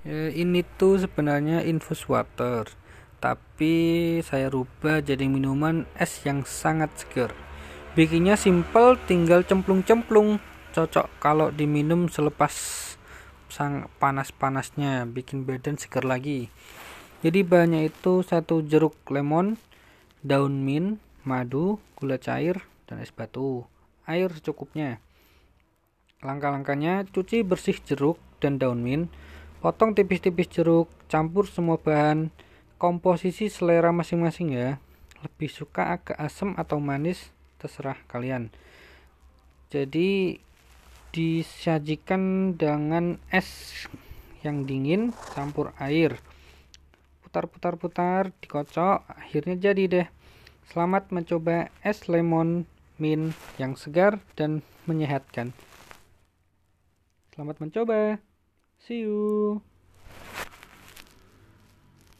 Ya, ini tuh sebenarnya infus water, tapi saya rubah jadi minuman es yang sangat segar. Bikinnya simple, tinggal cemplung-cemplung. Cocok kalau diminum selepas sang panas-panasnya, bikin badan segar lagi. Jadi bahannya itu satu jeruk lemon, daun mint, madu, gula cair, dan es batu. Air secukupnya. Langkah-langkahnya cuci bersih jeruk dan daun mint Potong tipis-tipis jeruk, campur semua bahan. Komposisi selera masing-masing ya. Lebih suka agak asam atau manis, terserah kalian. Jadi disajikan dengan es yang dingin campur air. Putar-putar-putar, dikocok, akhirnya jadi deh. Selamat mencoba es lemon mint yang segar dan menyehatkan. Selamat mencoba. See you.